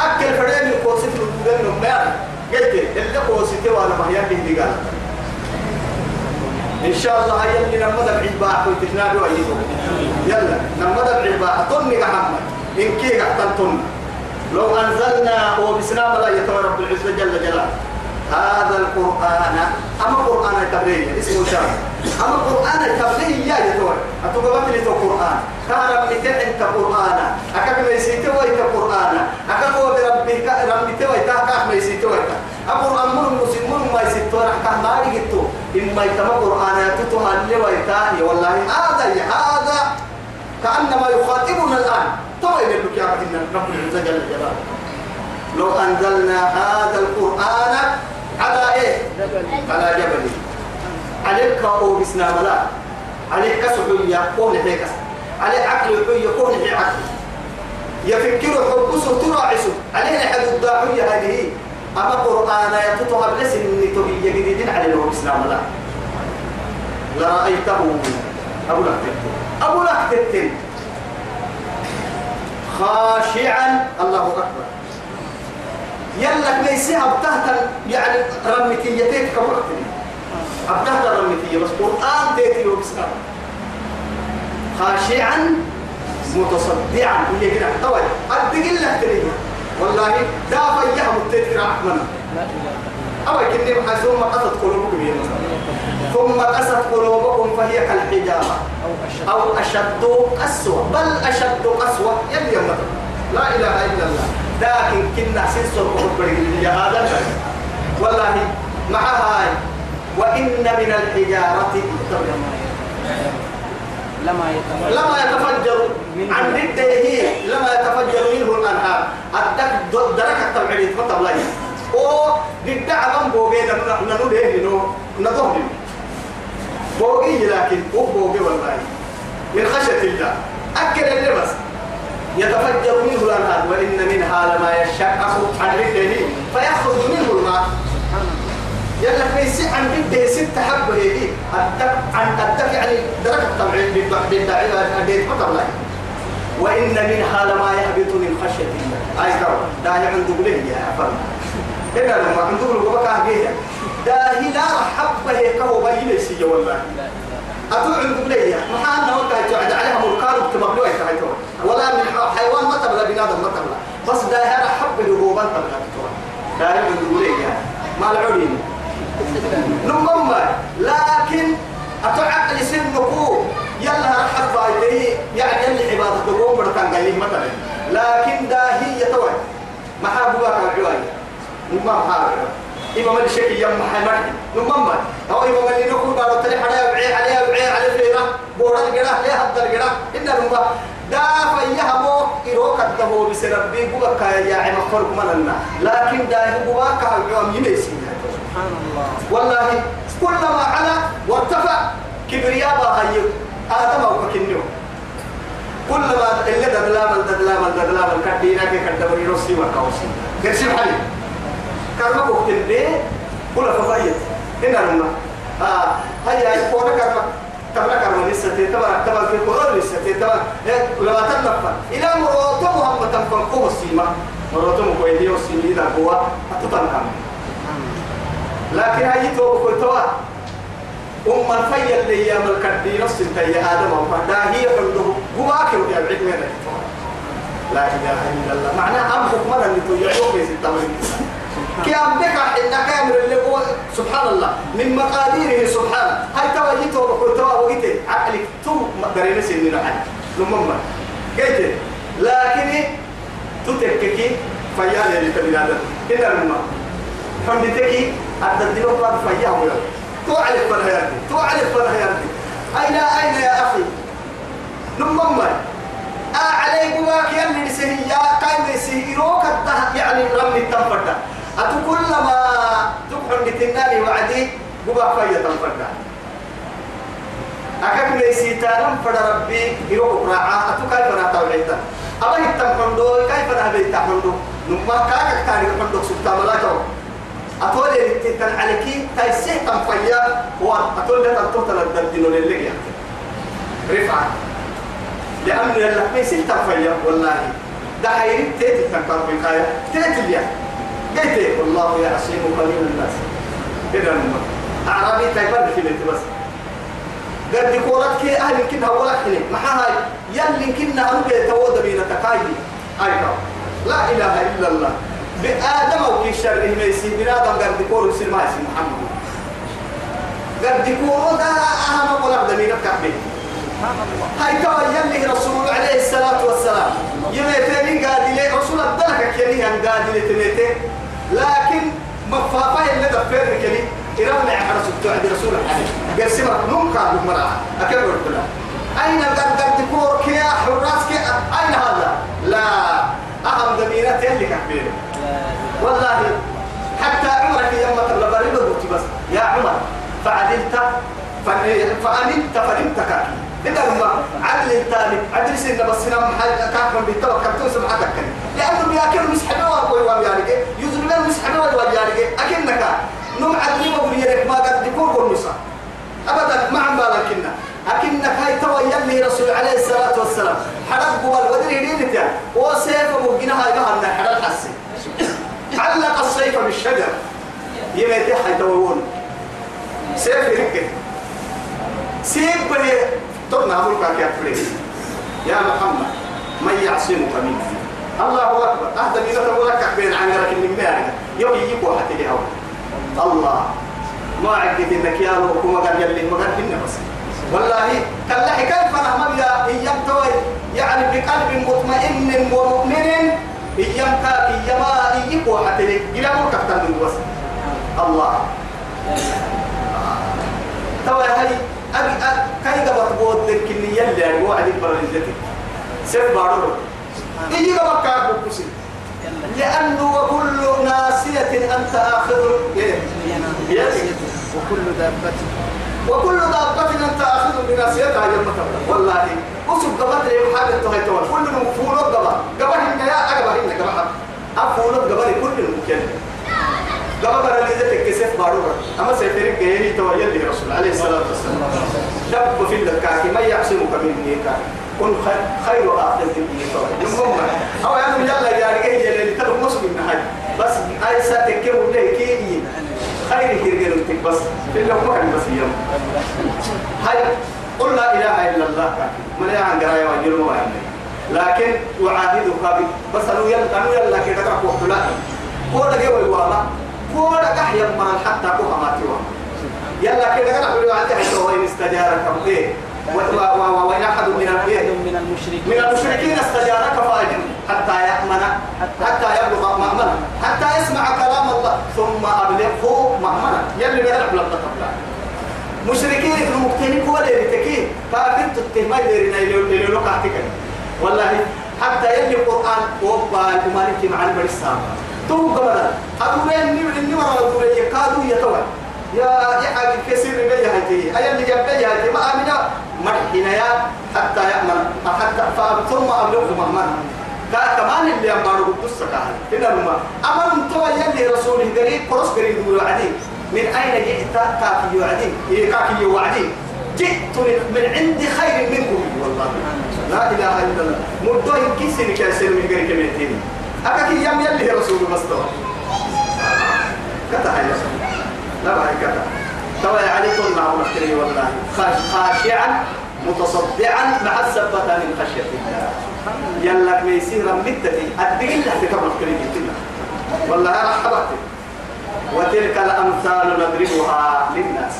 أكل فريم الكوسي في الدنيا ما قلت اللي كوسي توا أنا ما هي به قال إن شاء الله هيا اللي نمضى بعباء وتكنا بوعيده يلا نمضى بعباء طني محمد. إن كي قحتن لو أنزلنا وبسنا ملاية رب العزة جل جلاله. هذا القرآن أما قرآن تبرية اسمه شام أما قرآن تبرية يا يتوى. أتوقع لي قرآن. كان متى أنت قرآن أكاك ميسيت ويت قرآن أكاك هو بربك ربك ويت. أكاك ميسيت ويت. القرآن من مسلم ما يسيت ورح كهماري جتو إما يتم قرآن يتوها اللي والله هذا هذا كأنما يخاطبنا الآن. طبعا لك يا رب العزة جل جلاله لو أنزلنا هذا القرآن على إيه؟ على جبل. عليك أو بسنا ملا. عليك كسحية كون هيك عليه عقل يحيي كون هي عقل يفكر حبسه تراعسه عليه حد الداعية هذه. أما قرآن يتطهر لسن تبي جديد على لو بسنا ملا لرأيته أبو لك أبو لك خاشعا الله أكبر يلا ليس أبتهت يعني رمتيتك كبرتني أبتهت رمتية بس قرآن تيتي وبسكار خاشعا متصدعا هي كده طول أدق لك تريد والله التذكر رحمنا لا إله أو كني ثم قصت قلوبكم يا ثم قست قلوبكم فهي كالحجارة. أو أشد قسوة. بل أشد قسوة يلي يوم لا إله إلا الله. لكن كنا سنسر يا هذا والله مع هاي. وإن من الحجارة لما يتمنى لما يتفجر عن رده لما يتفجر منه الأنهار. الدك درك التبعيد فطب لي أو بالدعم بوغي نحن نو نضه بوغي لكن هو بوغي والله. من خشية الله. أكل اللي بس. يتفجر منه الأنهار. وإن منها لما يشقق عن رده فيخرج منه الماء. يلا في سي عن بده ست حبة هي عن الدك يعني درجة التبعيد بالدعي البيت مطلع وإن منها لما يهبط من خشية الله. أي كرو دا عنده بله يا أفهم هنا لما عنده له بقى جيدا دا هنا حبة هي كهو بيني سي والله. أتو عنده بله ما حنا وقت تعد عليها مركان بتمبلوه كهيتو ولا من حيوان ما تبلا بنادم ما تبلا بس دا هنا حبة هو بنت تبلا دا عنده بله ما العلم نمم لكن أتعقل سنكو يلا رحب بايديه يعني اللي عبادة تقوم بركان قايلين مثلا. لكن دا هي توي ما حابوا كان عواي. نمم حابوا إما من الشيء يم محمد. نمم أو إما من اللي نقول بارو تري حدا بعي عليها بعي على الفيرة بورا الجرا ليه هبدا الجرا إن نمم دا فيها مو إروك الدهو بسربي بوكا يا عم فرق مننا لكن دا هو بوكا يوم يمسي سبحان الله. والله كلما على وارتفع كبرياء هاي آدم أو كنيو كلما اللي ددلام ددلام ددلام كدينا كي كدبري روسي وكاوسي. كرسي حالي كرما بوكتن بي كل ففايت هنا لما آه. هيا كورا كرما تبرا كرما لسه تبرا تبرا في كورا لسه تبرا لما تنفع. إلى مروتو محمد تنفع. السيما مروتو مكويدي والسيمي دا قوة. أتطنكم لكن هاي تو كنتوا أم الفيل اللي يا ملك نص انت يا آدم وفدا هي عنده قواك ويا بعيد من لا إله إلا الله. معناه أم حكمنا اللي تجعلوا في ستة كي أم بك إن كامل اللي هو سبحان الله. من مقاديره سبحانه. هاي توا هي تو كنتوا وقيت عقلك تو مقدرين سنين عن لمما قلت لكن تتككي فيا اللي تبي هذا إلا لما فندتكي الدين الله فيا ولا تو على فرهياتي تو على فرهياتي أين أين يا أخي؟ نمم آه عليكم يلي نسيه يا قايم يسيروك يعني رمي التنفرد. أتو كلما تبحر لتنالي وعدي قبا فيا تنفرد. أكاك ليسي تانم فد ربي يروك راعا أتو كيف راتا وعيتا أبا التنفردو كيف نهبي تحمدو نما كاكك تاني فردو سبتا ملاكو. أتول اللي تتن عليكي تايسيه تنفيا هو أتول لك أتوتل الدين للي رفعة لأن يلا ميسين تنفيا والله. ده حيري تيتي تنكر الخاية تيتي اليا قلت والله يعصيم قليل الناس. إذا نما أعرابي تايبر في بيت بس. قد كورتك أهل كنا ولا حلي ما هاي. يلي كنا أنك يتوضى بينا تقايدي أيضا لا إله إلا الله. بآدم أو كي شر ميسي بنادم قد كور يصير ما يصير محمد. قد كور ده أهم ولا بدمي نكبه هاي توا يلي رسول عليه الصلاة والسلام. يميتين قادلة. رسول الدلك كيني هم قادلة تميتين لكن مفافة اللي دفير كلي إرمع على سبتو عند رسول الله. قال سمع نوم قال مرأة أكبر له. أين قد قد كور كيا حراس كيا؟ أين هذا؟ لا. أهم دمينات يلي كبيره والله حتى عمرك يوم تبلغ بس. يا عمر فعدلت فأنت فنمت إذا ما عدل الثاني عدل سنة بس هنا محل كافر بالتوكل توسم حدك لأنه بياكل مسحبه وأبوي ويارك يزن من مسحبه ويارك أكنك نم عدل وبريرك ما قد يكون بالنصا أبدا ما عم بالكنا أكنك هاي توا يلي رسول عليه الصلاة والسلام. حرق قبل ودري هدينك وسيف مبقنا هاي قهنا حرق حسي. علق السيف بالشجر. يميتي حيتوون سيف يركب سيف بني ترنا ملكك يا فريق يا محمد من يعصمك مني؟ الله أكبر. أهدى من تقولك بين عنك من مالك يوم يجيب واحد اليوم الله. ما عقد إنك يا لو كما قال يلي ما قال بس. والله كلا كيف نحمد يا توي؟ يعني بقلب مطمئن ومؤمن أيام كاك يجيب واحد اليوم إلى مركب تنين بس الله توي هاي أبي كاي قبض بود ذلك اللي يلي وعد برزتك سيف بارو يجي قبض كاك بكسي لأنه وكل ناسية أنت آخذ بيدك وكل دابة وكل دابة أنت آخذ بناسيتها يوم والله وسب قبض لي حاجة تهي تول كل مفولو قبض قبض إن يا أقبض إن قبض أفولو قبض كل ممكن قبض اللي ذلك كسف بارو أما سيفرق جيني تويل لي رسول عليه الصلاة والسلام. دب في الكاكي ما يعصمك مني كاكي كن خير آخر المهم أو يعني يلا يا رجال اللي تلو مسلم هاي بس أي ساتك كم ولا خير كيرجل بس في اللي هو بس يوم هاي قل لا إله إلا الله. من يعني قرايا وجل ما لكن أعاهدك بس أنا يلا أنا يلا كده كده وحلا كودا جوا الواما كودا كحيا من حتى كوها ما توا يلا كده كده حلو عندي حتى وين استجارك؟ إيه؟ وإن أحد من المشركين. من المشركين استجارك فأجر حتى يأمن حتى يبلغ مأمنا حتى يسمع كلام الله ثم أبلغه مأمنا يلي بيعرف لك قبل مشركين ابن مقتنك ولا يتكين كافر تتهمي اللي لو قاعتك والله حتى يلي القرآن وبا المالك مع البرسام تو قبلا أدورين نمر النمر أدورين يكادوا يتوى يا يا حاجة كسر بيا هاي أي اللي جاب بيا هاي ما أمنا مرحنا يا حتى يأمن. حتى ثم أبلغ مهمنا دا كمان اللي أمبارو قصة كهل هنا لما أمر تو يلي رسوله قريب قرص قريب وعدي من أين جئت؟ كافي وعدي إيه كافي وعدي. جئت من, عند خير منكم. والله. لا إله إلا الله. مدوه كيسين كاسين من قريب كميتين. أكاكي يم يلي رسوله مستوى. كتا هيا لا بعد كذا ترى عليكم مع مختلي والله. خاشعا متصدعا مع السبتة من خشية الله. يلا ميسيرا مدتي. أدقل لك كم كريم والله حبتي وتلك الأمثال نضربها للناس.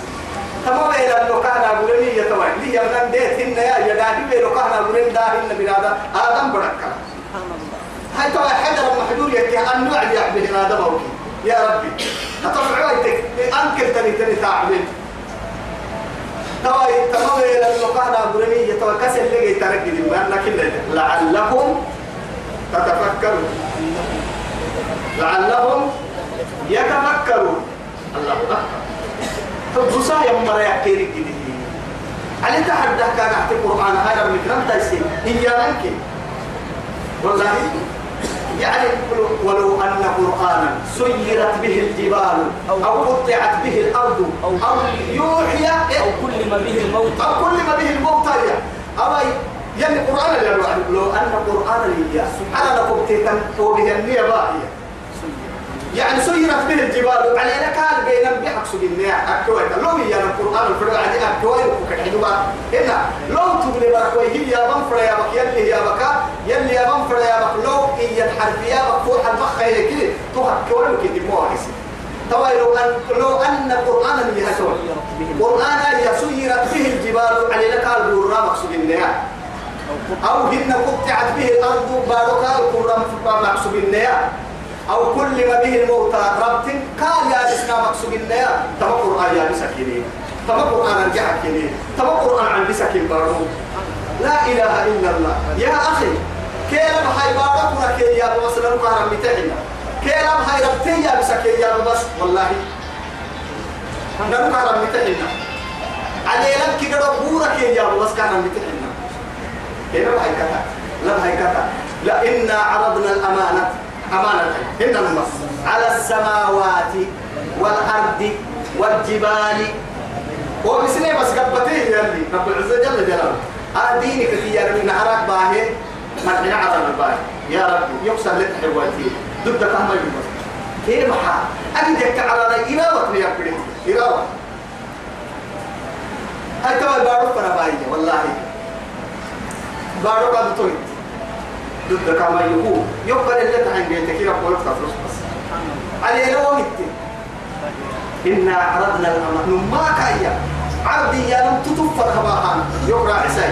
تمام إلى كان أقولني يتوعد لي يمنان ديت هن يا يدادي بيلو كان أقولن داهن بنادا آدم بركة هاي توا حجر محدود يكي أن نوعد يحبه آدم أوكي يا ربي. أتفعلتك أنكر تني تني تعبين تواي تمام إلى المقعد أبرمية توا كسر لقي تركي دي كله لعلكم تتفكروا لعلهم يتفكرون. الله أكبر. فبصا يوم مرة يحكي لك دي علي تحدى كان أحكي القرآن هذا من كلام تيسين إيانك والله يعني ولو أن قرآنا سيرت به الجبال أو قطعت به الأرض أو, يوحي أو كلم به الموت أو كلم به الموت أو يعني قرآن لو أن قرآن لي على لكم تيتم وبه النية باهية. يعني سيرت به الجبال. على لك هذا بين بحق سجنيا أكوي. لو هي القرآن الفرع عادي أكوي. وكحدوا هنا لو تبني بركوي هي يا بنفر يا بك. يلي يا بكا يلي يا بنفر يا بك. لو هي الحرف يا بك. فوق المخ هي كده. تهكوي وكده مو عايز طبعا لو أن لو أن القرآن اللي هتوي قرآن يسيرت به الجبال. على لك القرآن مقصود النيا أو هن قطعت به الأرض. بارك القرآن مقصود النيا أو كل ما به الموتى ربط قال يا إسلام مقصود النيا تما قرآن يا بسكيني. تما قرآن رجع كيني تما قرآن عن بسكين بارو لا إله إلا الله. يا أخي كيلا بحي بارك وركي يا بوصل القرآن متعنا كيلا بحي ربتي يا بسكين يا بس. والله. رب متعنا علي لك كده بورك يا بس كان متعنا هنا بحي كتا لا بحي كتا لا إنا عرضنا الأمانة أمانة. هنا المص على السماوات والأرض والجبال. وبسنة بس قبتيه يلي. رب العزة جل جلاله. أدينك في يرمي نهرك باهي. مرحنا عظم الباهي يا رب يقسم لك حواتي. ضد كم يوم كيف حال أجدك على إراوة يا بدي إراوة هاي توا بارو فنا باية والله. بارو قد تويت ضد كما يقول. يقبل اللي تعين بيتك كيف قولت فلوس بس. عليه لو مت. إنا عرضنا الأمانة. ما كايا. عبدي يا لم تتوفر خباها يقرأ عساي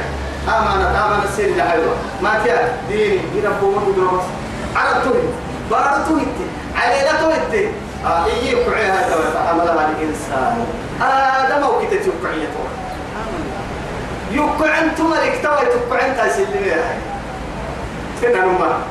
أمانة أمانة السير لحيوة ما تيا ديني يربو من دروس عرضتوني بارتوني عليه لا تويت آه إيه يقعيها توا عملها الإنسان آدم أو كتت يقعيها توا يقع أنتم ملك. توا يقع أنت سلمي كنا نما